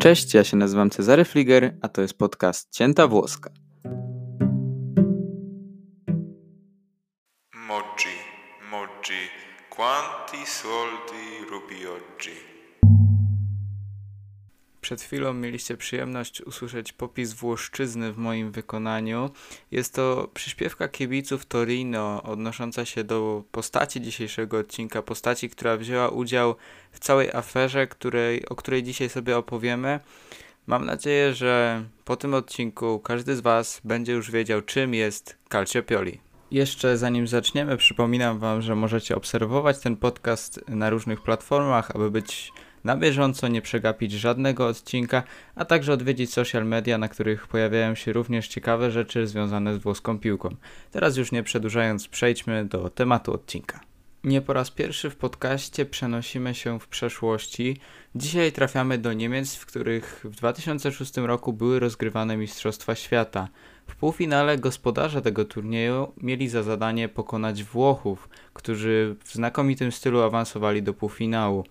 Cześć, ja się nazywam Cezary Fliger, a to jest podcast Cięta Włoska. Przed chwilą mieliście przyjemność usłyszeć popis Włoszczyzny w moim wykonaniu. Jest to przyśpiewka kibiców Torino odnosząca się do postaci dzisiejszego odcinka, postaci, która wzięła udział w całej aferze, której, o której dzisiaj sobie opowiemy. Mam nadzieję, że po tym odcinku każdy z Was będzie już wiedział, czym jest Calciopoli. Jeszcze zanim zaczniemy, przypominam Wam, że możecie obserwować ten podcast na różnych platformach, aby być na bieżąco, nie przegapić żadnego odcinka, a także odwiedzić social media, na których pojawiają się również ciekawe rzeczy związane z włoską piłką. Teraz już nie przedłużając, przejdźmy do tematu odcinka. Nie po raz pierwszy w podcaście przenosimy się w przeszłości. Dzisiaj trafiamy do Niemiec, w których w 2006 roku były rozgrywane Mistrzostwa Świata. W półfinale gospodarze tego turnieju mieli za zadanie pokonać Włochów, którzy w znakomitym stylu awansowali do półfinału.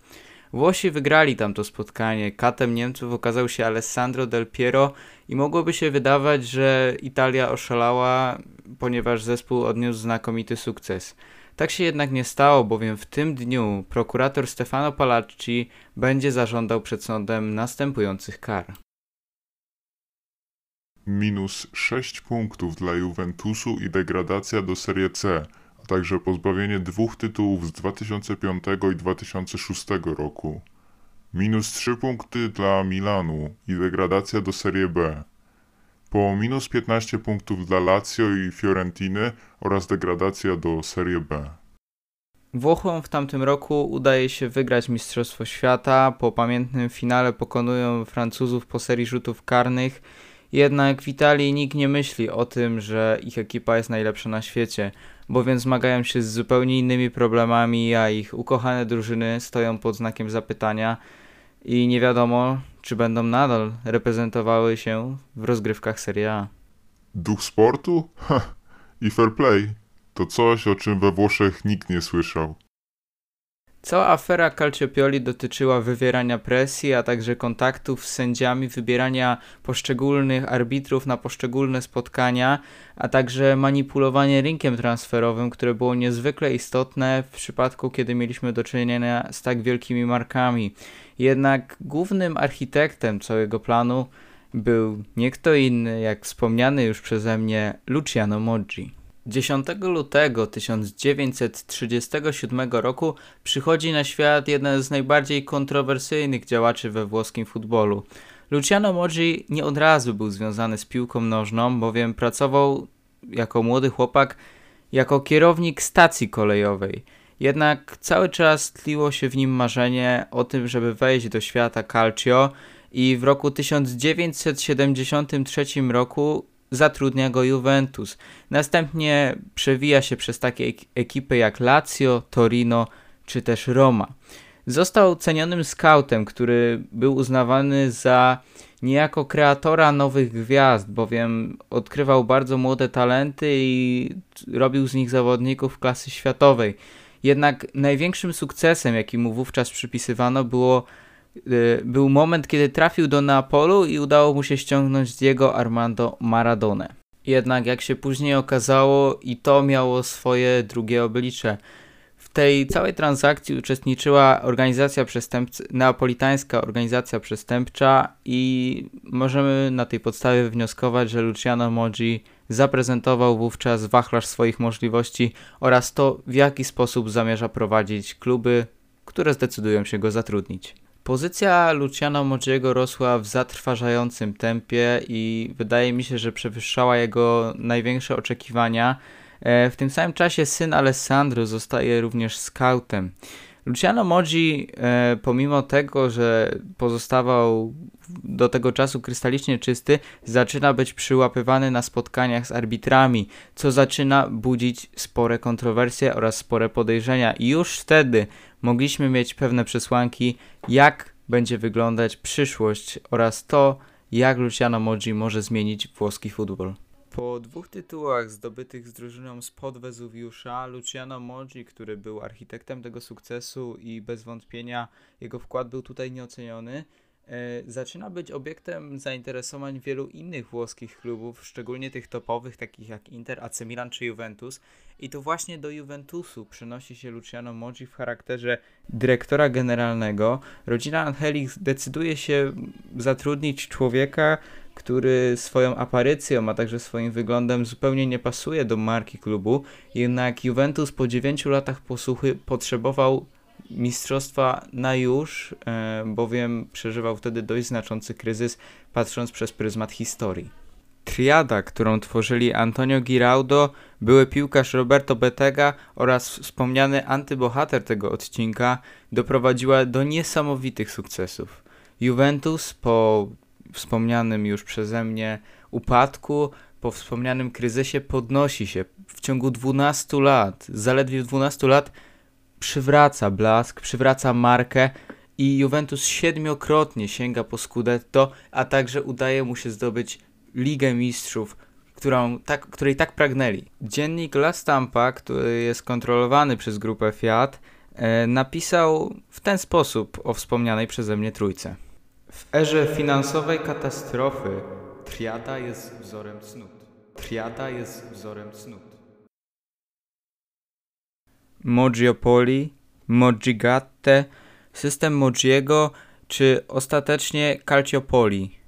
Włosi wygrali tamto spotkanie. Katem Niemców okazał się Alessandro Del Piero i mogłoby się wydawać, że Italia oszalała, ponieważ zespół odniósł znakomity sukces. Tak się jednak nie stało, bowiem w tym dniu prokurator Stefano Palacci będzie zażądał przed sądem następujących kar. Minus 6 punktów dla Juventusu i degradacja do Serie C także pozbawienie dwóch tytułów z 2005 i 2006 roku. Minus 3 punkty dla Milanu i degradacja do Serie B. Po minus 15 punktów dla Lazio i Fiorentiny oraz degradacja do Serie B. Włochom w tamtym roku udaje się wygrać Mistrzostwo Świata. Po pamiętnym finale pokonują Francuzów po serii rzutów karnych. Jednak w Italii nikt nie myśli o tym, że ich ekipa jest najlepsza na świecie bowiem zmagają się z zupełnie innymi problemami, a ich ukochane drużyny stoją pod znakiem zapytania i nie wiadomo, czy będą nadal reprezentowały się w rozgrywkach Serie A. Duch sportu? Ha, i fair play. To coś, o czym we Włoszech nikt nie słyszał. Cała afera Calciopioli dotyczyła wywierania presji, a także kontaktów z sędziami, wybierania poszczególnych arbitrów na poszczególne spotkania, a także manipulowanie rynkiem transferowym, które było niezwykle istotne w przypadku, kiedy mieliśmy do czynienia z tak wielkimi markami. Jednak głównym architektem całego planu był nie kto inny, jak wspomniany już przeze mnie Luciano Moggi. 10 lutego 1937 roku przychodzi na świat jeden z najbardziej kontrowersyjnych działaczy we włoskim futbolu. Luciano Moggi nie od razu był związany z piłką nożną, bowiem pracował jako młody chłopak jako kierownik stacji kolejowej. Jednak cały czas tliło się w nim marzenie o tym, żeby wejść do świata calcio i w roku 1973 roku zatrudnia go Juventus. Następnie przewija się przez takie ekipy jak Lazio, Torino czy też Roma. Został cenionym scoutem, który był uznawany za niejako kreatora nowych gwiazd, bowiem odkrywał bardzo młode talenty i robił z nich zawodników klasy światowej. Jednak największym sukcesem, jaki mu wówczas przypisywano, było był moment, kiedy trafił do Neapolu i udało mu się ściągnąć Diego Armando Maradone. Jednak jak się później okazało, i to miało swoje drugie oblicze. W tej całej transakcji uczestniczyła organizacja przestępcza, neapolitańska organizacja przestępcza i możemy na tej podstawie wnioskować, że Luciano Moggi zaprezentował wówczas wachlarz swoich możliwości oraz to, w jaki sposób zamierza prowadzić kluby, które zdecydują się go zatrudnić. Pozycja Luciano Moggiego rosła w zatrważającym tempie i wydaje mi się, że przewyższała jego największe oczekiwania. E, w tym samym czasie syn Alessandro zostaje również scoutem. Luciano Moggi, e, pomimo tego, że pozostawał do tego czasu krystalicznie czysty, zaczyna być przyłapywany na spotkaniach z arbitrami, co zaczyna budzić spore kontrowersje oraz spore podejrzenia. I już wtedy mogliśmy mieć pewne przesłanki, jak będzie wyglądać przyszłość oraz to, jak Luciano Moggi może zmienić włoski futbol. Po dwóch tytułach zdobytych z drużyną spod Wezuwiusza, Luciano Moggi, który był architektem tego sukcesu i bez wątpienia jego wkład był tutaj nieoceniony, e, zaczyna być obiektem zainteresowań wielu innych włoskich klubów, szczególnie tych topowych, takich jak Inter, AC Milan czy Juventus. I to właśnie do Juventusu przenosi się Luciano Moggi w charakterze dyrektora generalnego. Rodzina Angelich decyduje się zatrudnić człowieka, który swoją aparycją, a także swoim wyglądem zupełnie nie pasuje do marki klubu. Jednak Juventus po 9 latach posłuchy potrzebował mistrzostwa na już, e, bowiem przeżywał wtedy dość znaczący kryzys, patrząc przez pryzmat historii. Triada, którą tworzyli Antonio Giraudo, były piłkarz Roberto Betega oraz wspomniany antybohater tego odcinka, doprowadziła do niesamowitych sukcesów. Juventus po wspomnianym już przeze mnie upadku, po wspomnianym kryzysie podnosi się w ciągu 12 lat, zaledwie 12 lat przywraca blask, przywraca markę i Juventus siedmiokrotnie sięga po Scudetto, a także udaje mu się zdobyć Ligę Mistrzów, którą tak, której tak pragnęli. Dziennik La Stampa, który jest kontrolowany przez grupę Fiat, e, napisał w ten sposób o wspomnianej przeze mnie trójce. W erze finansowej katastrofy triada jest wzorem cnót. Triada jest wzorem cnót. Moggiopoli, Moggigatte, system Moggiego czy ostatecznie Calciopoli.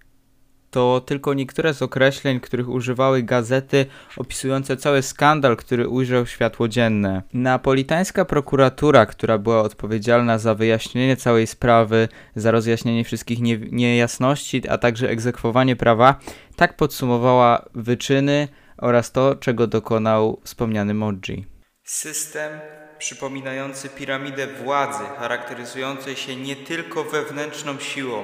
To tylko niektóre z określeń, których używały gazety opisujące cały skandal, który ujrzał światło dzienne. Napolitańska prokuratura, która była odpowiedzialna za wyjaśnienie całej sprawy, za rozjaśnienie wszystkich nie niejasności, a także egzekwowanie prawa, tak podsumowała wyczyny oraz to, czego dokonał wspomniany Moggi. System przypominający piramidę władzy, charakteryzującej się nie tylko wewnętrzną siłą,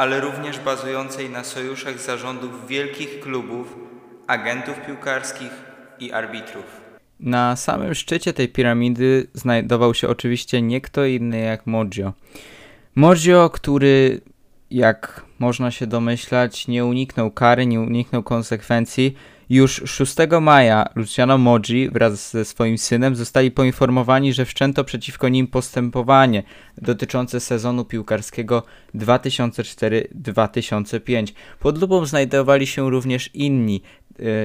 ale również bazującej na sojuszach zarządów wielkich klubów, agentów piłkarskich i arbitrów. Na samym szczycie tej piramidy znajdował się oczywiście nie kto inny jak Moggio. Moggio, który, jak można się domyślać, nie uniknął kary, nie uniknął konsekwencji, już 6 maja Luciano Moggi wraz ze swoim synem zostali poinformowani, że wszczęto przeciwko nim postępowanie dotyczące sezonu piłkarskiego 2004-2005. Pod lupą znajdowali się również inni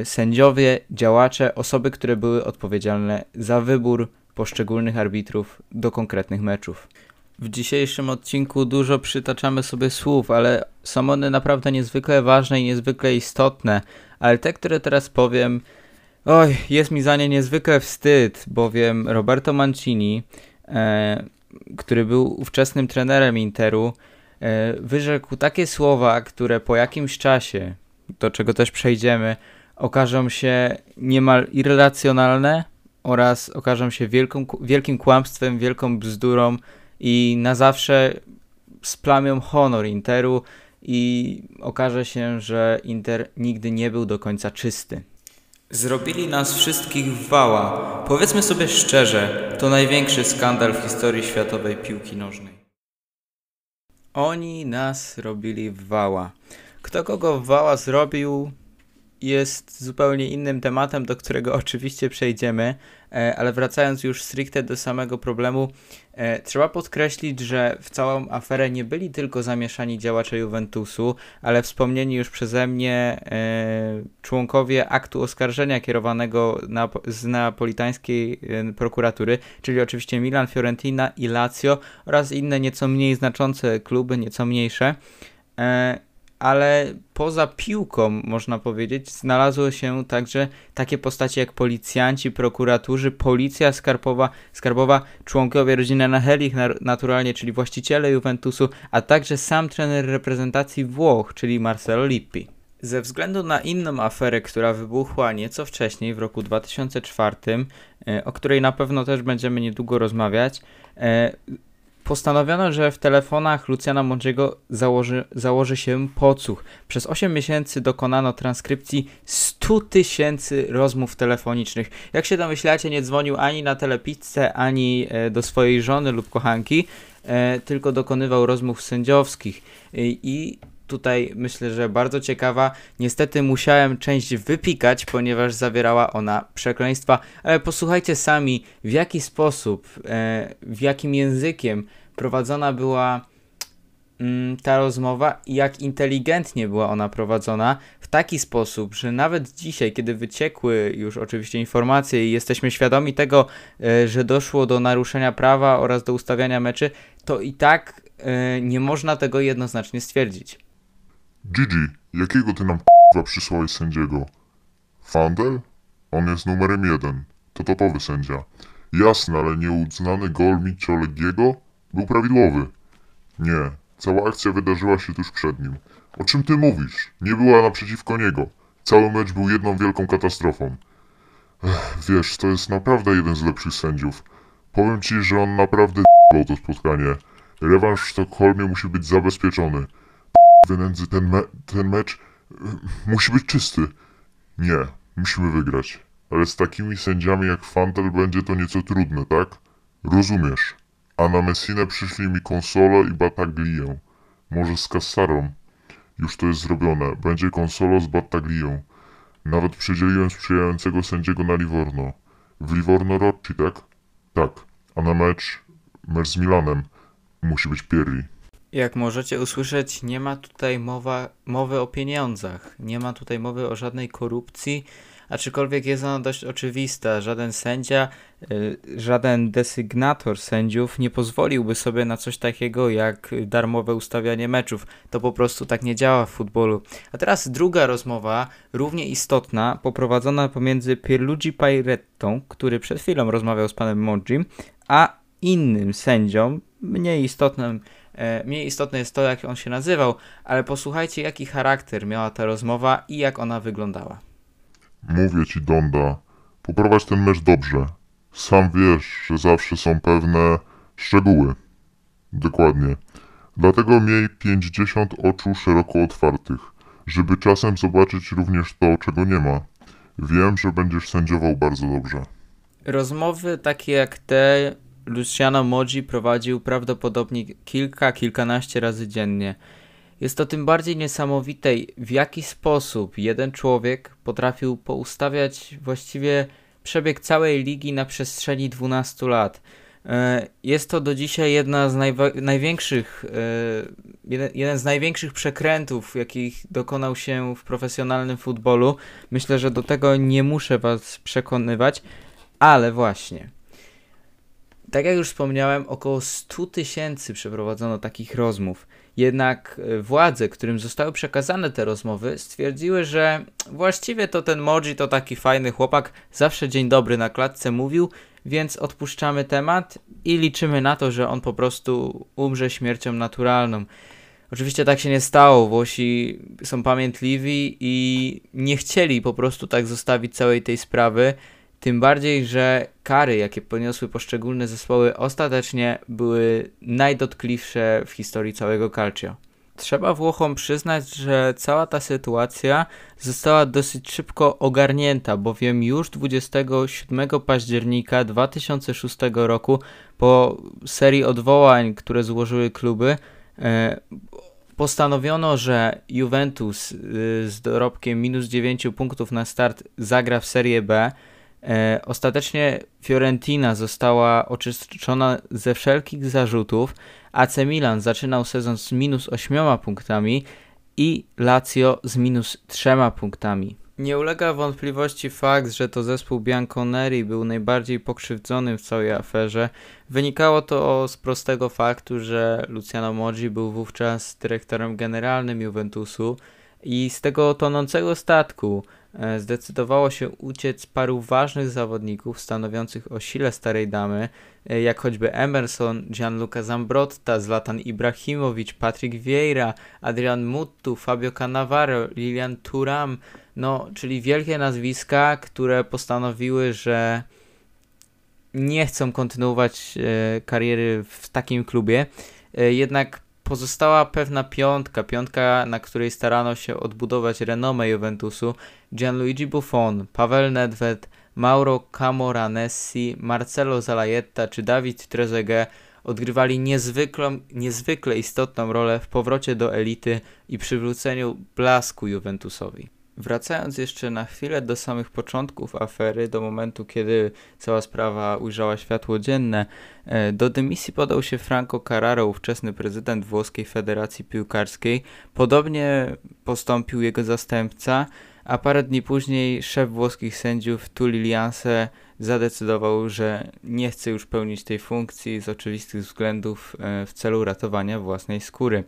y, sędziowie, działacze, osoby, które były odpowiedzialne za wybór poszczególnych arbitrów do konkretnych meczów. W dzisiejszym odcinku dużo przytaczamy sobie słów, ale są one naprawdę niezwykle ważne i niezwykle istotne, ale te, które teraz powiem, oj, jest mi za nie niezwykle wstyd, bowiem Roberto Mancini, e, który był ówczesnym trenerem Interu, e, wyrzekł takie słowa, które po jakimś czasie, do czego też przejdziemy, okażą się niemal irracjonalne oraz okażą się wielką, wielkim kłamstwem, wielką bzdurą i na zawsze splamią honor Interu i okaże się, że Inter nigdy nie był do końca czysty. Zrobili nas wszystkich w wała. Powiedzmy sobie szczerze, to największy skandal w historii światowej piłki nożnej. Oni nas robili w wała. Kto kogo w wała zrobił, jest zupełnie innym tematem, do którego oczywiście przejdziemy, ale wracając już stricte do samego problemu, e, trzeba podkreślić, że w całą aferę nie byli tylko zamieszani działacze Juventusu, ale wspomnieni już przeze mnie e, członkowie aktu oskarżenia kierowanego na, z napolitańskiej prokuratury, czyli oczywiście Milan, Fiorentina i Lazio oraz inne nieco mniej znaczące kluby, nieco mniejsze ale poza piłką, można powiedzieć, znalazły się także takie postacie jak policjanci, prokuraturzy, policja skarbowa, skarbowa członkowie rodziny Nahelich naturalnie, czyli właściciele Juventusu, a także sam trener reprezentacji Włoch, czyli Marcelo Lippi. Ze względu na inną aferę, która wybuchła nieco wcześniej, w roku 2004, e, o której na pewno też będziemy niedługo rozmawiać, e, Postanowiono, że w telefonach Luciana Mądrzego założy, założy się podsłuch. Przez 8 miesięcy dokonano transkrypcji 100 tysięcy rozmów telefonicznych. Jak się domyślacie, nie dzwonił ani na telepizzę, ani e, do swojej żony lub kochanki, e, tylko dokonywał rozmów sędziowskich. I tutaj myślę, że bardzo ciekawa. Niestety musiałem część wypikać, ponieważ zawierała ona przekleństwa, ale posłuchajcie sami, w jaki sposób, e, w jakim językiem prowadzona była mm, ta rozmowa i jak inteligentnie była ona prowadzona w taki sposób, że nawet dzisiaj, kiedy wyciekły już oczywiście informacje i jesteśmy świadomi tego, e, że doszło do naruszenia prawa oraz do ustawiania meczy, to i tak e, nie można tego jednoznacznie stwierdzić. Gigi, jakiego ty nam k***wa przysłałeś sędziego? Fandel? On jest numerem jeden. To topowy sędzia. Jasne, ale nieuznany gol Micio Legiego był prawidłowy. Nie, cała akcja wydarzyła się tuż przed nim. O czym ty mówisz? Nie była naprzeciwko niego. Cały mecz był jedną wielką katastrofą. Ech, wiesz, to jest naprawdę jeden z lepszych sędziów. Powiem ci, że on naprawdę d***ał to spotkanie. Rewanż w Sztokholmie musi być zabezpieczony. Wynędzy ten, me ten mecz y, musi być czysty. Nie, musimy wygrać. Ale z takimi sędziami jak Fantel będzie to nieco trudne, tak? Rozumiesz. A na Messinę przyszli mi Consolo i Bataglię. Może z Cassarą. Już to jest zrobione. Będzie Consolo z Battaglią. Nawet przydzieliłem sprzyjającego sędziego na Livorno. W Livorno Rocci, tak? Tak. A na mecz, mecz z Milanem, musi być Pierri. Jak możecie usłyszeć, nie ma tutaj mowa, mowy o pieniądzach, nie ma tutaj mowy o żadnej korupcji, aczkolwiek jest ona dość oczywista. Żaden sędzia, y, żaden desygnator sędziów nie pozwoliłby sobie na coś takiego jak darmowe ustawianie meczów. To po prostu tak nie działa w futbolu. A teraz druga rozmowa, równie istotna, poprowadzona pomiędzy Pierluigi Pairettą, który przed chwilą rozmawiał z panem Mogim, a innym sędzią, mniej istotnym mniej istotne jest to, jak on się nazywał, ale posłuchajcie, jaki charakter miała ta rozmowa i jak ona wyglądała. Mówię ci, Donda, poprowadź ten mecz dobrze. Sam wiesz, że zawsze są pewne szczegóły. Dokładnie. Dlatego miej 50 oczu szeroko otwartych, żeby czasem zobaczyć również to, czego nie ma. Wiem, że będziesz sędziował bardzo dobrze. Rozmowy takie jak te Luciano Moggi prowadził prawdopodobnie kilka, kilkanaście razy dziennie. Jest to tym bardziej niesamowite, w jaki sposób jeden człowiek potrafił poustawiać właściwie przebieg całej ligi na przestrzeni 12 lat. E, jest to do dzisiaj jedna z największych, e, jeden, jeden z największych przekrętów, jakich dokonał się w profesjonalnym futbolu. Myślę, że do tego nie muszę Was przekonywać, ale właśnie. Tak jak już wspomniałem, około 100 tysięcy przeprowadzono takich rozmów. Jednak e, władze, którym zostały przekazane te rozmowy, stwierdziły, że właściwie to ten Moji to taki fajny chłopak, zawsze dzień dobry na klatce mówił, więc odpuszczamy temat i liczymy na to, że on po prostu umrze śmiercią naturalną. Oczywiście tak się nie stało. Włosi są pamiętliwi i nie chcieli po prostu tak zostawić całej tej sprawy. Tym bardziej, że kary, jakie poniosły poszczególne zespoły, ostatecznie były najdotkliwsze w historii całego Calcio. Trzeba Włochom przyznać, że cała ta sytuacja została dosyć szybko ogarnięta, bowiem już 27 października 2006 roku, po serii odwołań, które złożyły kluby, e, postanowiono, że Juventus e, z dorobkiem minus 9 punktów na start zagra w Serie B. E, ostatecznie Fiorentina została oczyszczona ze wszelkich zarzutów, AC Milan zaczynał sezon z minus 8 punktami i Lazio z minus 3 punktami. Nie ulega wątpliwości fakt, że to zespół Bianconeri był najbardziej pokrzywdzonym w całej aferze. Wynikało to z prostego faktu, że Luciano Moggi był wówczas dyrektorem generalnym Juventusu i z tego tonącego statku zdecydowało się uciec paru ważnych zawodników stanowiących o sile starej damy, e, jak choćby Emerson, Gianluca Zambrotta, Zlatan Ibrahimowicz, Patrick Vieira, Adrian Muttu, Fabio Cannavaro, Lilian Turam, no, czyli wielkie nazwiska, które postanowiły, że nie chcą kontynuować e, kariery w takim klubie. E, jednak pozostała pewna piątka, piątka, na której starano się odbudować renomę Juventusu, Gianluigi Buffon, Paweł Nedved, Mauro Camoranesi, Marcelo Zalajetta czy Dawid Trezeguet odgrywali niezwykle, niezwykle istotną rolę w powrocie do elity i przywróceniu blasku Juventusowi. Wracając jeszcze na chwilę do samych początków afery, do momentu, kiedy cała sprawa ujrzała światło dzienne, e, do dymisji podał się Franco Carraro, ówczesny prezydent włoskiej Federacji Piłkarskiej. Podobnie postąpił jego zastępca, a parę dni później szef włoskich sędziów Tulli Lianse zadecydował, że nie chce już pełnić tej funkcji z oczywistych względów e, w celu ratowania własnej skóry.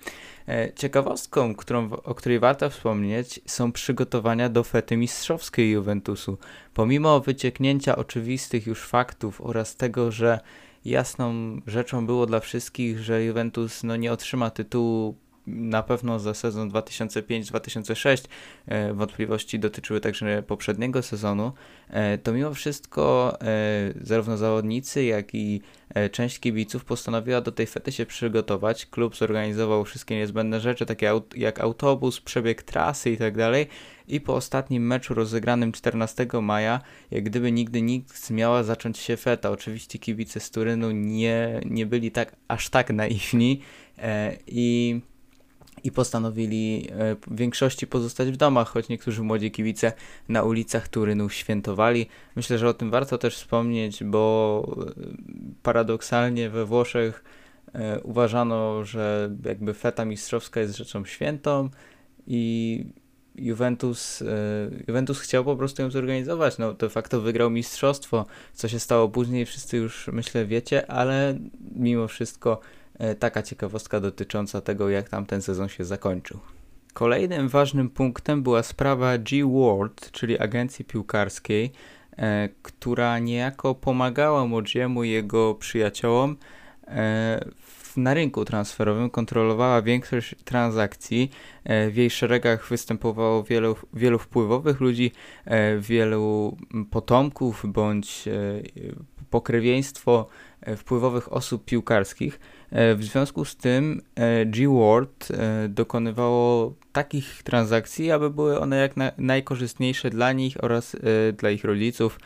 E, ciekawostką, którą, o której warto wspomnieć, są przygotowania do fety mistrzowskiej Juventusu. Pomimo wycieknięcia oczywistych już faktów oraz tego, że jasną rzeczą było dla wszystkich, że Juventus no, nie otrzyma tytułu na pewno za sezon 2005-2006 e, wątpliwości dotyczyły także poprzedniego sezonu, e, to mimo wszystko e, zarówno zawodnicy, jak i część kibiców postanowiła do tej fety się przygotować. Klub zorganizował wszystkie niezbędne rzeczy, takie jak autobus, przebieg trasy itd. Tak I po ostatnim meczu rozegranym 14 maja, jak gdyby nigdy nikt miała zacząć się feta. Oczywiście kibice z Turynu nie, nie byli tak aż tak naiwni i i postanowili e, w większości pozostać w domach, choć niektórzy młodzi kibice na ulicach Turynu świętowali. Myślę, że o tym warto też wspomnieć, bo e, paradoksalnie we Włoszech e, uważano, że jakby feta mistrzowska jest rzeczą świętą i Juventus, Juventus chciał po prostu ją zorganizować. No, de facto wygrał mistrzostwo. Co się stało później, wszyscy już myślę wiecie, ale mimo wszystko taka ciekawostka dotycząca tego, jak tam ten sezon się zakończył. Kolejnym ważnym punktem była sprawa G World, czyli agencji piłkarskiej, e, która niejako pomagała Modziemu i jego przyjaciołom e, na rynku transferowym, kontrolowała większość transakcji. W jej szeregach występowało wielu, wielu wpływowych ludzi, wielu potomków bądź pokrewieństwo wpływowych osób piłkarskich. E, w związku z tym e, G-Word e, dokonywało takich transakcji, aby były one jak na, najkorzystniejsze dla nich oraz dla ich rodziców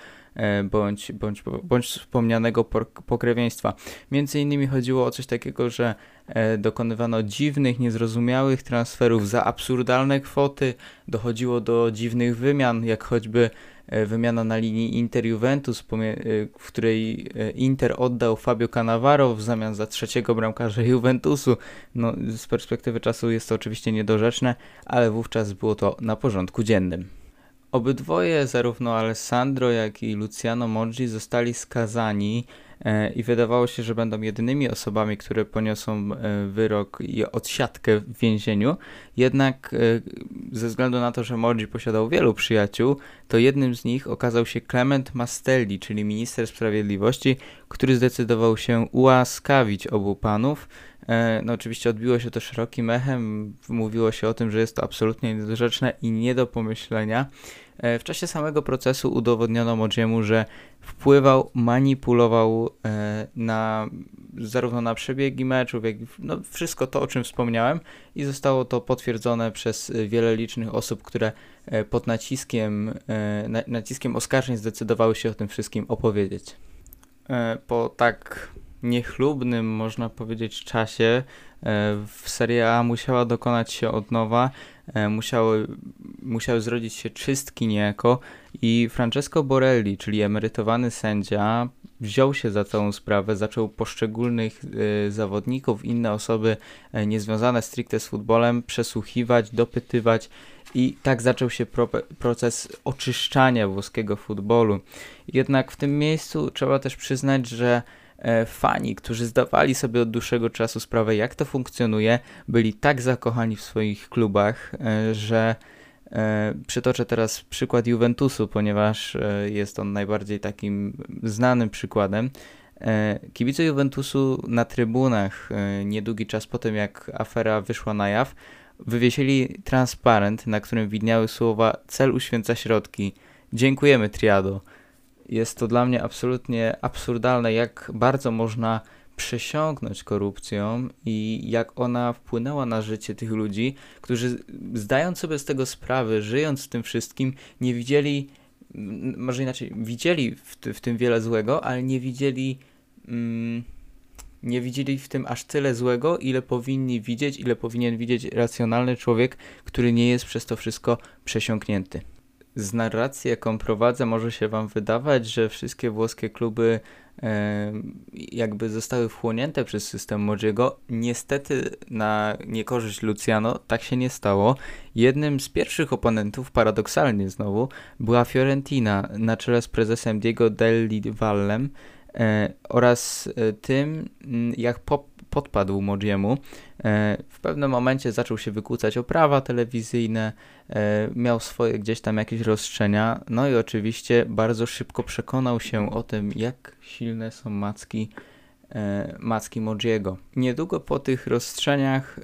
bądź, bądź, bądź wspomnianego pokrewieństwa. Między innymi chodziło o coś takiego, że dokonywano dziwnych, niezrozumiałych transferów za absurdalne kwoty, dochodziło do dziwnych wymian, jak choćby E, wymiana na linii Inter-Juventus, e, w której e, Inter oddał Fabio Cannavaro w zamian za trzeciego bramkarza Juventusu. No, z perspektywy czasu jest to oczywiście niedorzeczne, ale wówczas było to na porządku dziennym. Obydwoje, zarówno Alessandro, jak i Luciano Moggi, zostali skazani E, i wydawało się, że będą jedynymi osobami, które poniosą e, wyrok i odsiadkę w więzieniu. Jednak e, ze względu na to, że Morgi posiadał wielu przyjaciół, to jednym z nich okazał się Clement Mastelli, czyli minister sprawiedliwości, który zdecydował się ułaskawić obu panów. No oczywiście odbiło się to szerokim echem, mówiło się o tym, że jest to absolutnie niedorzeczne i nie do pomyślenia. E, w czasie samego procesu udowodniono Modziemu, że wpływał, manipulował e, na, zarówno na przebiegi meczów, jak i no, wszystko to, o czym wspomniałem i zostało to potwierdzone przez wiele licznych osób, które e, pod naciskiem, naciskiem oskarżeń zdecydowały się o tym wszystkim opowiedzieć. Po tak niechlubnym, można powiedzieć, czasie. W Serie A musiała dokonać się od nowa. E, musiały, musiały zrodzić się czystki niejako. I Francesco Borelli, czyli emerytowany sędzia, wziął się za całą sprawę, zaczął poszczególnych y, zawodników, inne osoby niezwiązane stricte z futbolem przesłuchiwać, dopytywać i tak zaczął się pro, proces oczyszczania włoskiego futbolu. Jednak w tym miejscu trzeba też przyznać, że E, fani, którzy zdawali sobie od dłuższego czasu sprawę, jak to funkcjonuje, byli tak zakochani w swoich klubach, e, że e, przytoczę teraz przykład Juventusu, ponieważ jest on najbardziej takim znanym przykładem. Kibice Juventusu na trybunach niedługi czas po tym, jak afera wyszła na jaw, wywiesili transparent, na którym widniały słowa cel uświęca środki. Dziękujemy Triado jest to dla mnie absolutnie absurdalne, jak bardzo można przesiąknąć korupcją i jak ona wpłynęła na życie tych ludzi, którzy zdając sobie z tego sprawy, żyjąc w tym wszystkim, nie widzieli, może inaczej, widzieli w, w tym wiele złego, ale nie widzieli mm, nie widzieli w tym aż tyle złego, ile powinni widzieć, ile powinien widzieć racjonalny człowiek, który nie jest przez to wszystko przesiąknięty. Z narracji, jaką prowadzę, może się Wam wydawać, że wszystkie włoskie kluby e, jakby zostały wchłonięte przez system Modziego. Niestety, na niekorzyść Luciano, tak się nie stało. Jednym z pierwszych oponentów, paradoksalnie znowu, była Fiorentina na czele z prezesem Diego Delli Vallem oraz e, tym, jak pop podpadł Modziemu. E, w pewnym momencie zaczął się wykłócać o prawa telewizyjne, e, miał swoje gdzieś tam jakieś rozstrzenia, no i oczywiście bardzo szybko przekonał się o tym, jak silne są macki, e, macki Modziego. Niedługo po tych rozstrzeniach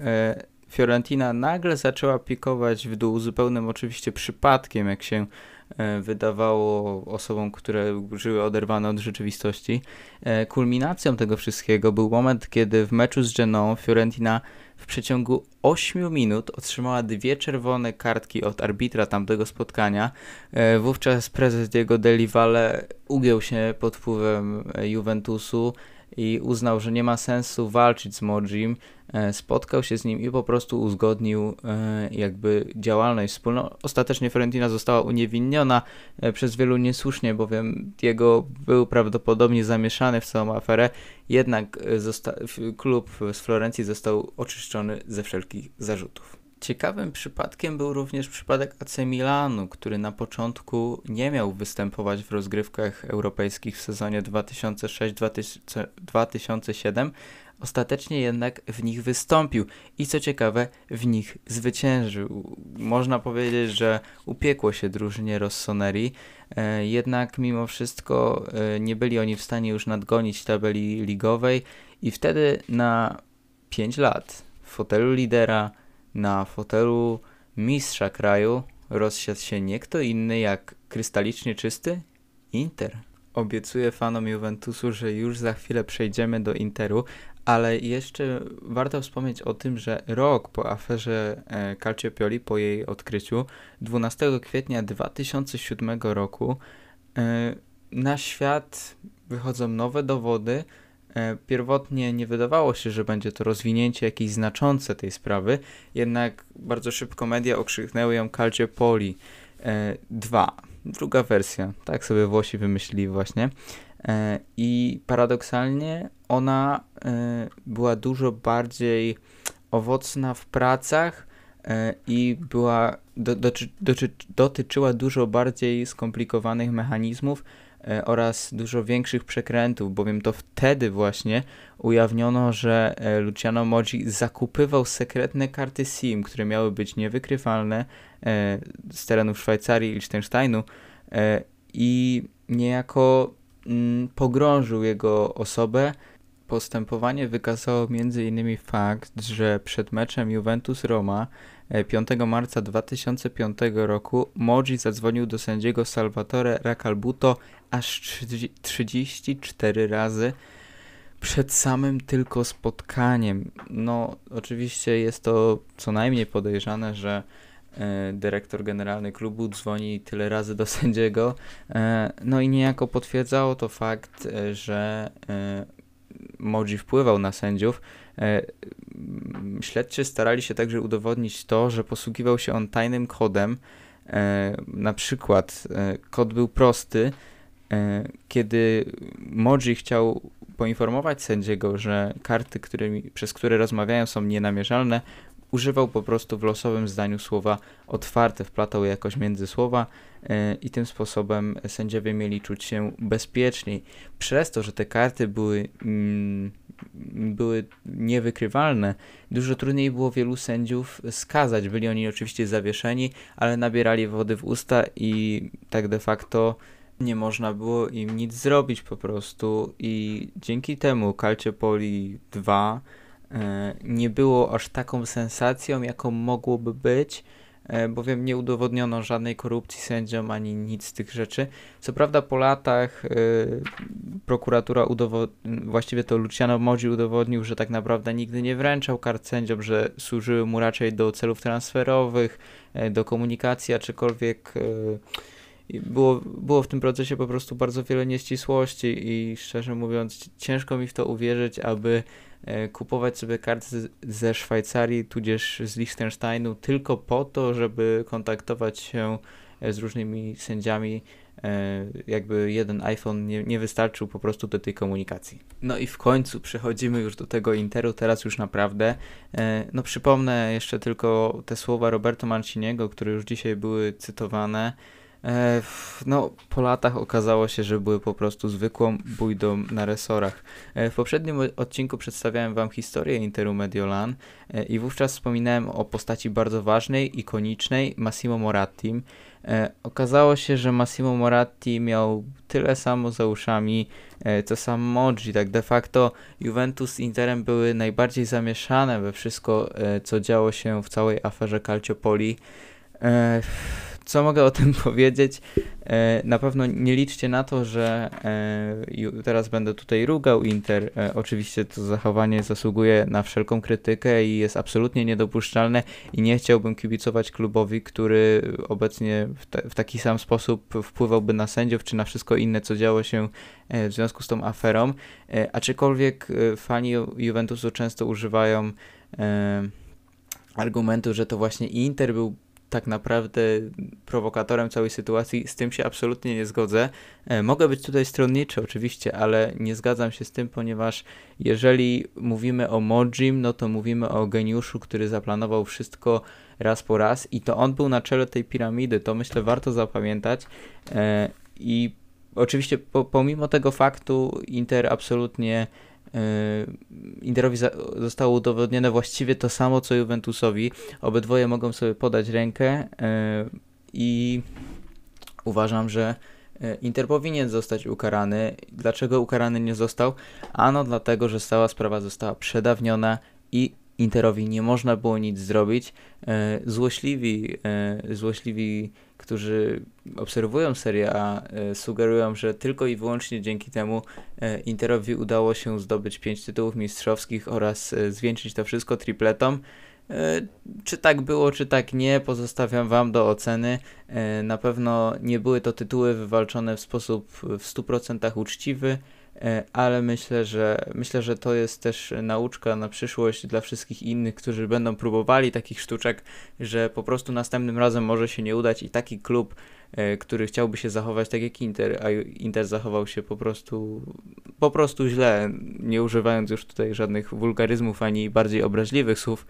Fiorentina nagle zaczęła pikować w dół, zupełnym oczywiście przypadkiem, jak się E, wydawało osobom, które żyły oderwane od rzeczywistości. E, kulminacją tego wszystkiego był moment, kiedy w meczu z Genoą Fiorentina w przeciągu 8 minut otrzymała dwie czerwone kartki od arbitra tamtego spotkania. E, wówczas prezes Diego Deli Valle ugiął się pod wpływem Juventusu i uznał, że nie ma sensu walczyć z Mojim, e, spotkał się z nim i po prostu uzgodnił e, jakby działalność wspólną. Ostatecznie Fiorentina została uniewinniona e, przez wielu niesłusznie, bowiem jego był prawdopodobnie zamieszany w całą aferę, jednak klub z Florencji został oczyszczony ze wszelkich zarzutów. Ciekawym przypadkiem był również przypadek AC Milanu, który na początku nie miał występować w rozgrywkach europejskich w sezonie 2006-2007, ostatecznie jednak w nich wystąpił i co ciekawe, w nich zwyciężył. Można powiedzieć, że upiekło się drużynie Rossoneri, e, jednak mimo wszystko e, nie byli oni w stanie już nadgonić tabeli ligowej i wtedy na 5 lat w fotelu lidera na fotelu mistrza kraju rozsiadł się nie kto inny jak krystalicznie czysty Inter. Obiecuję fanom Juventusu, że już za chwilę przejdziemy do Interu, ale jeszcze warto wspomnieć o tym, że rok po aferze e, Calciopoli, po jej odkryciu, 12 kwietnia 2007 roku, e, na świat wychodzą nowe dowody, pierwotnie nie wydawało się, że będzie to rozwinięcie jakieś znaczące tej sprawy, jednak bardzo szybko media okrzyknęły ją Calcio Poli 2. E, Druga wersja, tak sobie Włosi wymyślili właśnie. E, I paradoksalnie ona była dużo bardziej owocna w pracach i była, do, doty, doty, dotyczyła dużo bardziej skomplikowanych mechanizmów, E, oraz dużo większych przekrętów, bowiem to wtedy właśnie ujawniono, że e, Luciano Moggi zakupywał sekretne karty SIM, które miały być niewykrywalne e, z terenów Szwajcarii i Liechtensteinu i niejako mm, pogrążył jego osobę. Postępowanie wykazało m.in. fakt, że przed meczem Juventus-Roma 5 marca 2005 roku Moggi zadzwonił do sędziego Salvatore Racalbuto aż 34 razy przed samym tylko spotkaniem. No, oczywiście jest to co najmniej podejrzane, że e, dyrektor generalny klubu dzwoni tyle razy do sędziego. E, no i niejako potwierdzało to fakt, e, że Modzi wpływał na sędziów. Śledczy starali się także udowodnić to, że posługiwał się on tajnym kodem. Na przykład kod był prosty, kiedy Moji chciał poinformować sędziego, że karty, którymi, przez które rozmawiają są nienamierzalne, używał po prostu w losowym zdaniu słowa otwarte, wplatał je jakoś między słowa e, i tym sposobem sędziowie mieli czuć się bezpieczniej. Przez to, że te karty były, mm, były niewykrywalne, dużo trudniej było wielu sędziów skazać. Byli oni oczywiście zawieszeni, ale nabierali wody w usta i tak de facto nie można było im nic zrobić po prostu i dzięki temu Calciopoli 2 e, nie było aż taką sensacją, jaką mogłoby być, e, bowiem nie udowodniono żadnej korupcji sędziom ani nic z tych rzeczy. Co prawda po latach e, prokuratura udowodniła, właściwie to Luciano Modzi udowodnił, że tak naprawdę nigdy nie wręczał kart sędziom, że służyły mu raczej do celów transferowych, do komunikacji, a czykolwiek i było, było w tym procesie po prostu bardzo wiele nieścisłości i szczerze mówiąc ciężko mi w to uwierzyć, aby e, kupować sobie karty ze Szwajcarii tudzież z Liechtensteinu tylko po to, żeby kontaktować się e, z różnymi sędziami E, jakby jeden iPhone nie, nie wystarczył po prostu do tej komunikacji. No i w końcu przechodzimy już do tego Interu, teraz już naprawdę. No przypomnę jeszcze tylko te słowa Roberto Manciniego, które już dzisiaj były cytowane. E, no, po latach okazało się, że były po prostu zwykłą bójdą na resorach. W poprzednim odcinku przedstawiałem Wam historię Interu Mediolan i wówczas wspominałem o postaci bardzo ważnej, ikonicznej Massimo Moratti, E, okazało się, że Massimo Moratti miał tyle samo za uszami, e, co sam Moggi. Tak de facto Juventus z Interem były najbardziej zamieszane we wszystko, e, co działo się w całej aferze Calciopoli. Co mogę o tym powiedzieć? E, na pewno nie liczcie na to, że e, teraz będę tutaj rugał Inter. E, oczywiście to zachowanie zasługuje na wszelką krytykę i jest absolutnie niedopuszczalne i nie chciałbym kibicować klubowi, który obecnie w, w taki sam sposób wpływałby na sędziów czy na wszystko inne, co działo się w związku z tą aferą. Aczkolwiek fani Juventusu często używają argumentu, że to właśnie Inter był tak naprawdę prowokatorem całej sytuacji, z tym się absolutnie nie zgodzę. E, mogę być tutaj stronniczy oczywiście, ale nie zgadzam się z tym, ponieważ jeżeli mówimy o Mojim, no to mówimy o geniuszu, który zaplanował wszystko raz po raz i to on był na czele tej piramidy, to myślę warto zapamiętać e, i oczywiście po, pomimo tego faktu Inter absolutnie Interowi zostało udowodnione właściwie to samo co Juventusowi. Obydwoje mogą sobie podać rękę yy, i uważam, że yy, Inter powinien zostać ukarany. Dlaczego ukarany nie został? Ano dlatego, że cała sprawa została przedawniona i Interowi nie można było nic zrobić. Złośliwi, złośliwi którzy obserwują Serię A, e, sugerują, że tylko i wyłącznie dzięki temu e, Interowi udało się zdobyć 5 tytułów mistrzowskich oraz e, zwieńczyć to wszystko tripletą. Czy tak było, czy tak nie, pozostawiam Wam do oceny. Na pewno nie były to tytuły wywalczone w sposób w 100% uczciwy. E, ale myślę, że myślę, że to jest też nauczka na przyszłość dla wszystkich innych, którzy będą próbowali takich sztuczek, że po prostu następnym razem może się nie udać i taki klub, e, który chciałby się zachować tak jak Inter, a Inter zachował się po prostu po prostu źle, nie używając już tutaj żadnych wulgaryzmów ani bardziej obraźliwych słów,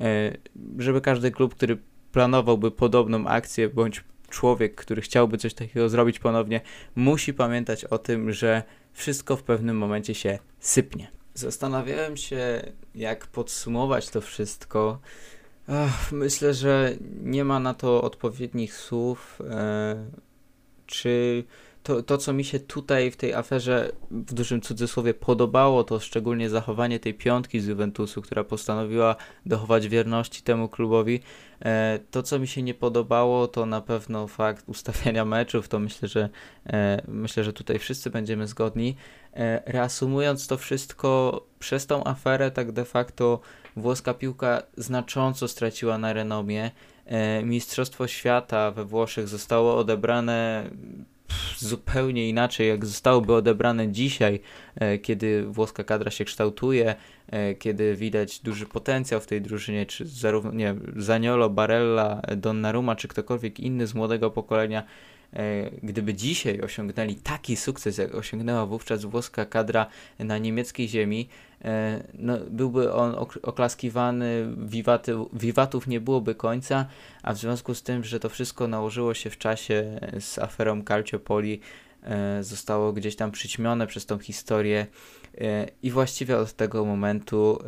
e, żeby każdy klub, który planowałby podobną akcję bądź człowiek, który chciałby coś takiego zrobić ponownie, musi pamiętać o tym, że wszystko w pewnym momencie się sypnie. Zastanawiałem się, jak podsumować to wszystko. Ach, myślę, że nie ma na to odpowiednich słów. E, czy to, to, co mi się tutaj w tej aferze w dużym cudzysłowie podobało, to szczególnie zachowanie tej piątki z Juventusu, która postanowiła dochować wierności temu klubowi. E, to, co mi się nie podobało, to na pewno fakt ustawiania meczów. To myślę, że e, myślę, że tutaj wszyscy będziemy zgodni. E, reasumując to wszystko, przez tą aferę, tak de facto włoska piłka znacząco straciła na renomie. Mistrzostwo świata we Włoszech zostało odebrane zupełnie inaczej, jak zostałoby odebrane dzisiaj, e, kiedy włoska kadra się kształtuje, e, kiedy widać duży potencjał w tej drużynie, czy zarówno nie, Zaniolo, Barella, Donnarumma, czy ktokolwiek inny z młodego pokolenia gdyby dzisiaj osiągnęli taki sukces, jak osiągnęła wówczas włoska kadra na niemieckiej ziemi, e, no, byłby on oklaskiwany, wiwaty, wiwatów nie byłoby końca, a w związku z tym, że to wszystko nałożyło się w czasie z aferą Calciopoli, e, zostało gdzieś tam przyćmione przez tą historię i właściwie od tego momentu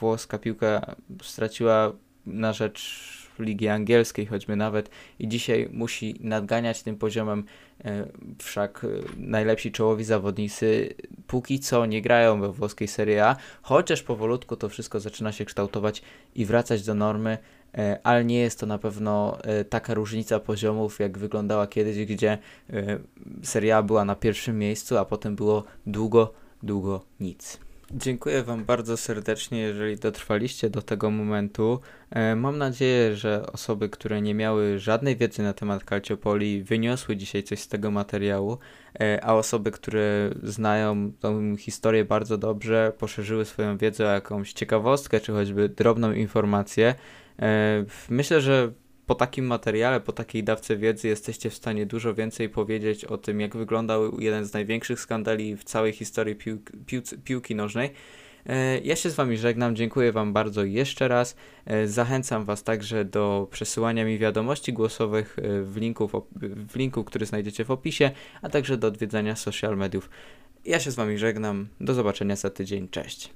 włoska piłka straciła na rzecz ligi angielskiej choćby nawet i dzisiaj musi nadganiać tym poziomem, e, wszak e, najlepsi czołowi zawodnicy póki co nie grają we włoskiej Serie A, chociaż powolutku to wszystko zaczyna się kształtować i wracać do normy, e, ale nie jest to na pewno taka różnica poziomów, jak wyglądała kiedyś, gdzie Serie A była na pierwszym miejscu, a potem było długo, długo nic. Dziękuję Wam bardzo serdecznie, jeżeli dotrwaliście do tego momentu. E, Mam nadzieję, że osoby, które nie miały żadnej wiedzy na temat Calciopoli, wyniosły dzisiaj coś z tego materiału, e, a osoby, które znają tą historię bardzo dobrze, poszerzyły swoją wiedzę o jakąś ciekawostkę, czy choćby drobną informację. E, Myślę, że po takim materiale, po takiej dawce wiedzy jesteście w stanie dużo więcej powiedzieć o tym, jak wyglądał jeden z największych skandali w całej historii pił piłc- piłki nożnej. E, Ja się z Wami żegnam, dziękuję Wam bardzo jeszcze raz. E, Zachęcam Was także do przesyłania mi wiadomości głosowych e, w linku, w linku, który znajdziecie w opisie, a także do odwiedzania social mediów. Ja się z Wami żegnam, do zobaczenia za tydzień, cześć.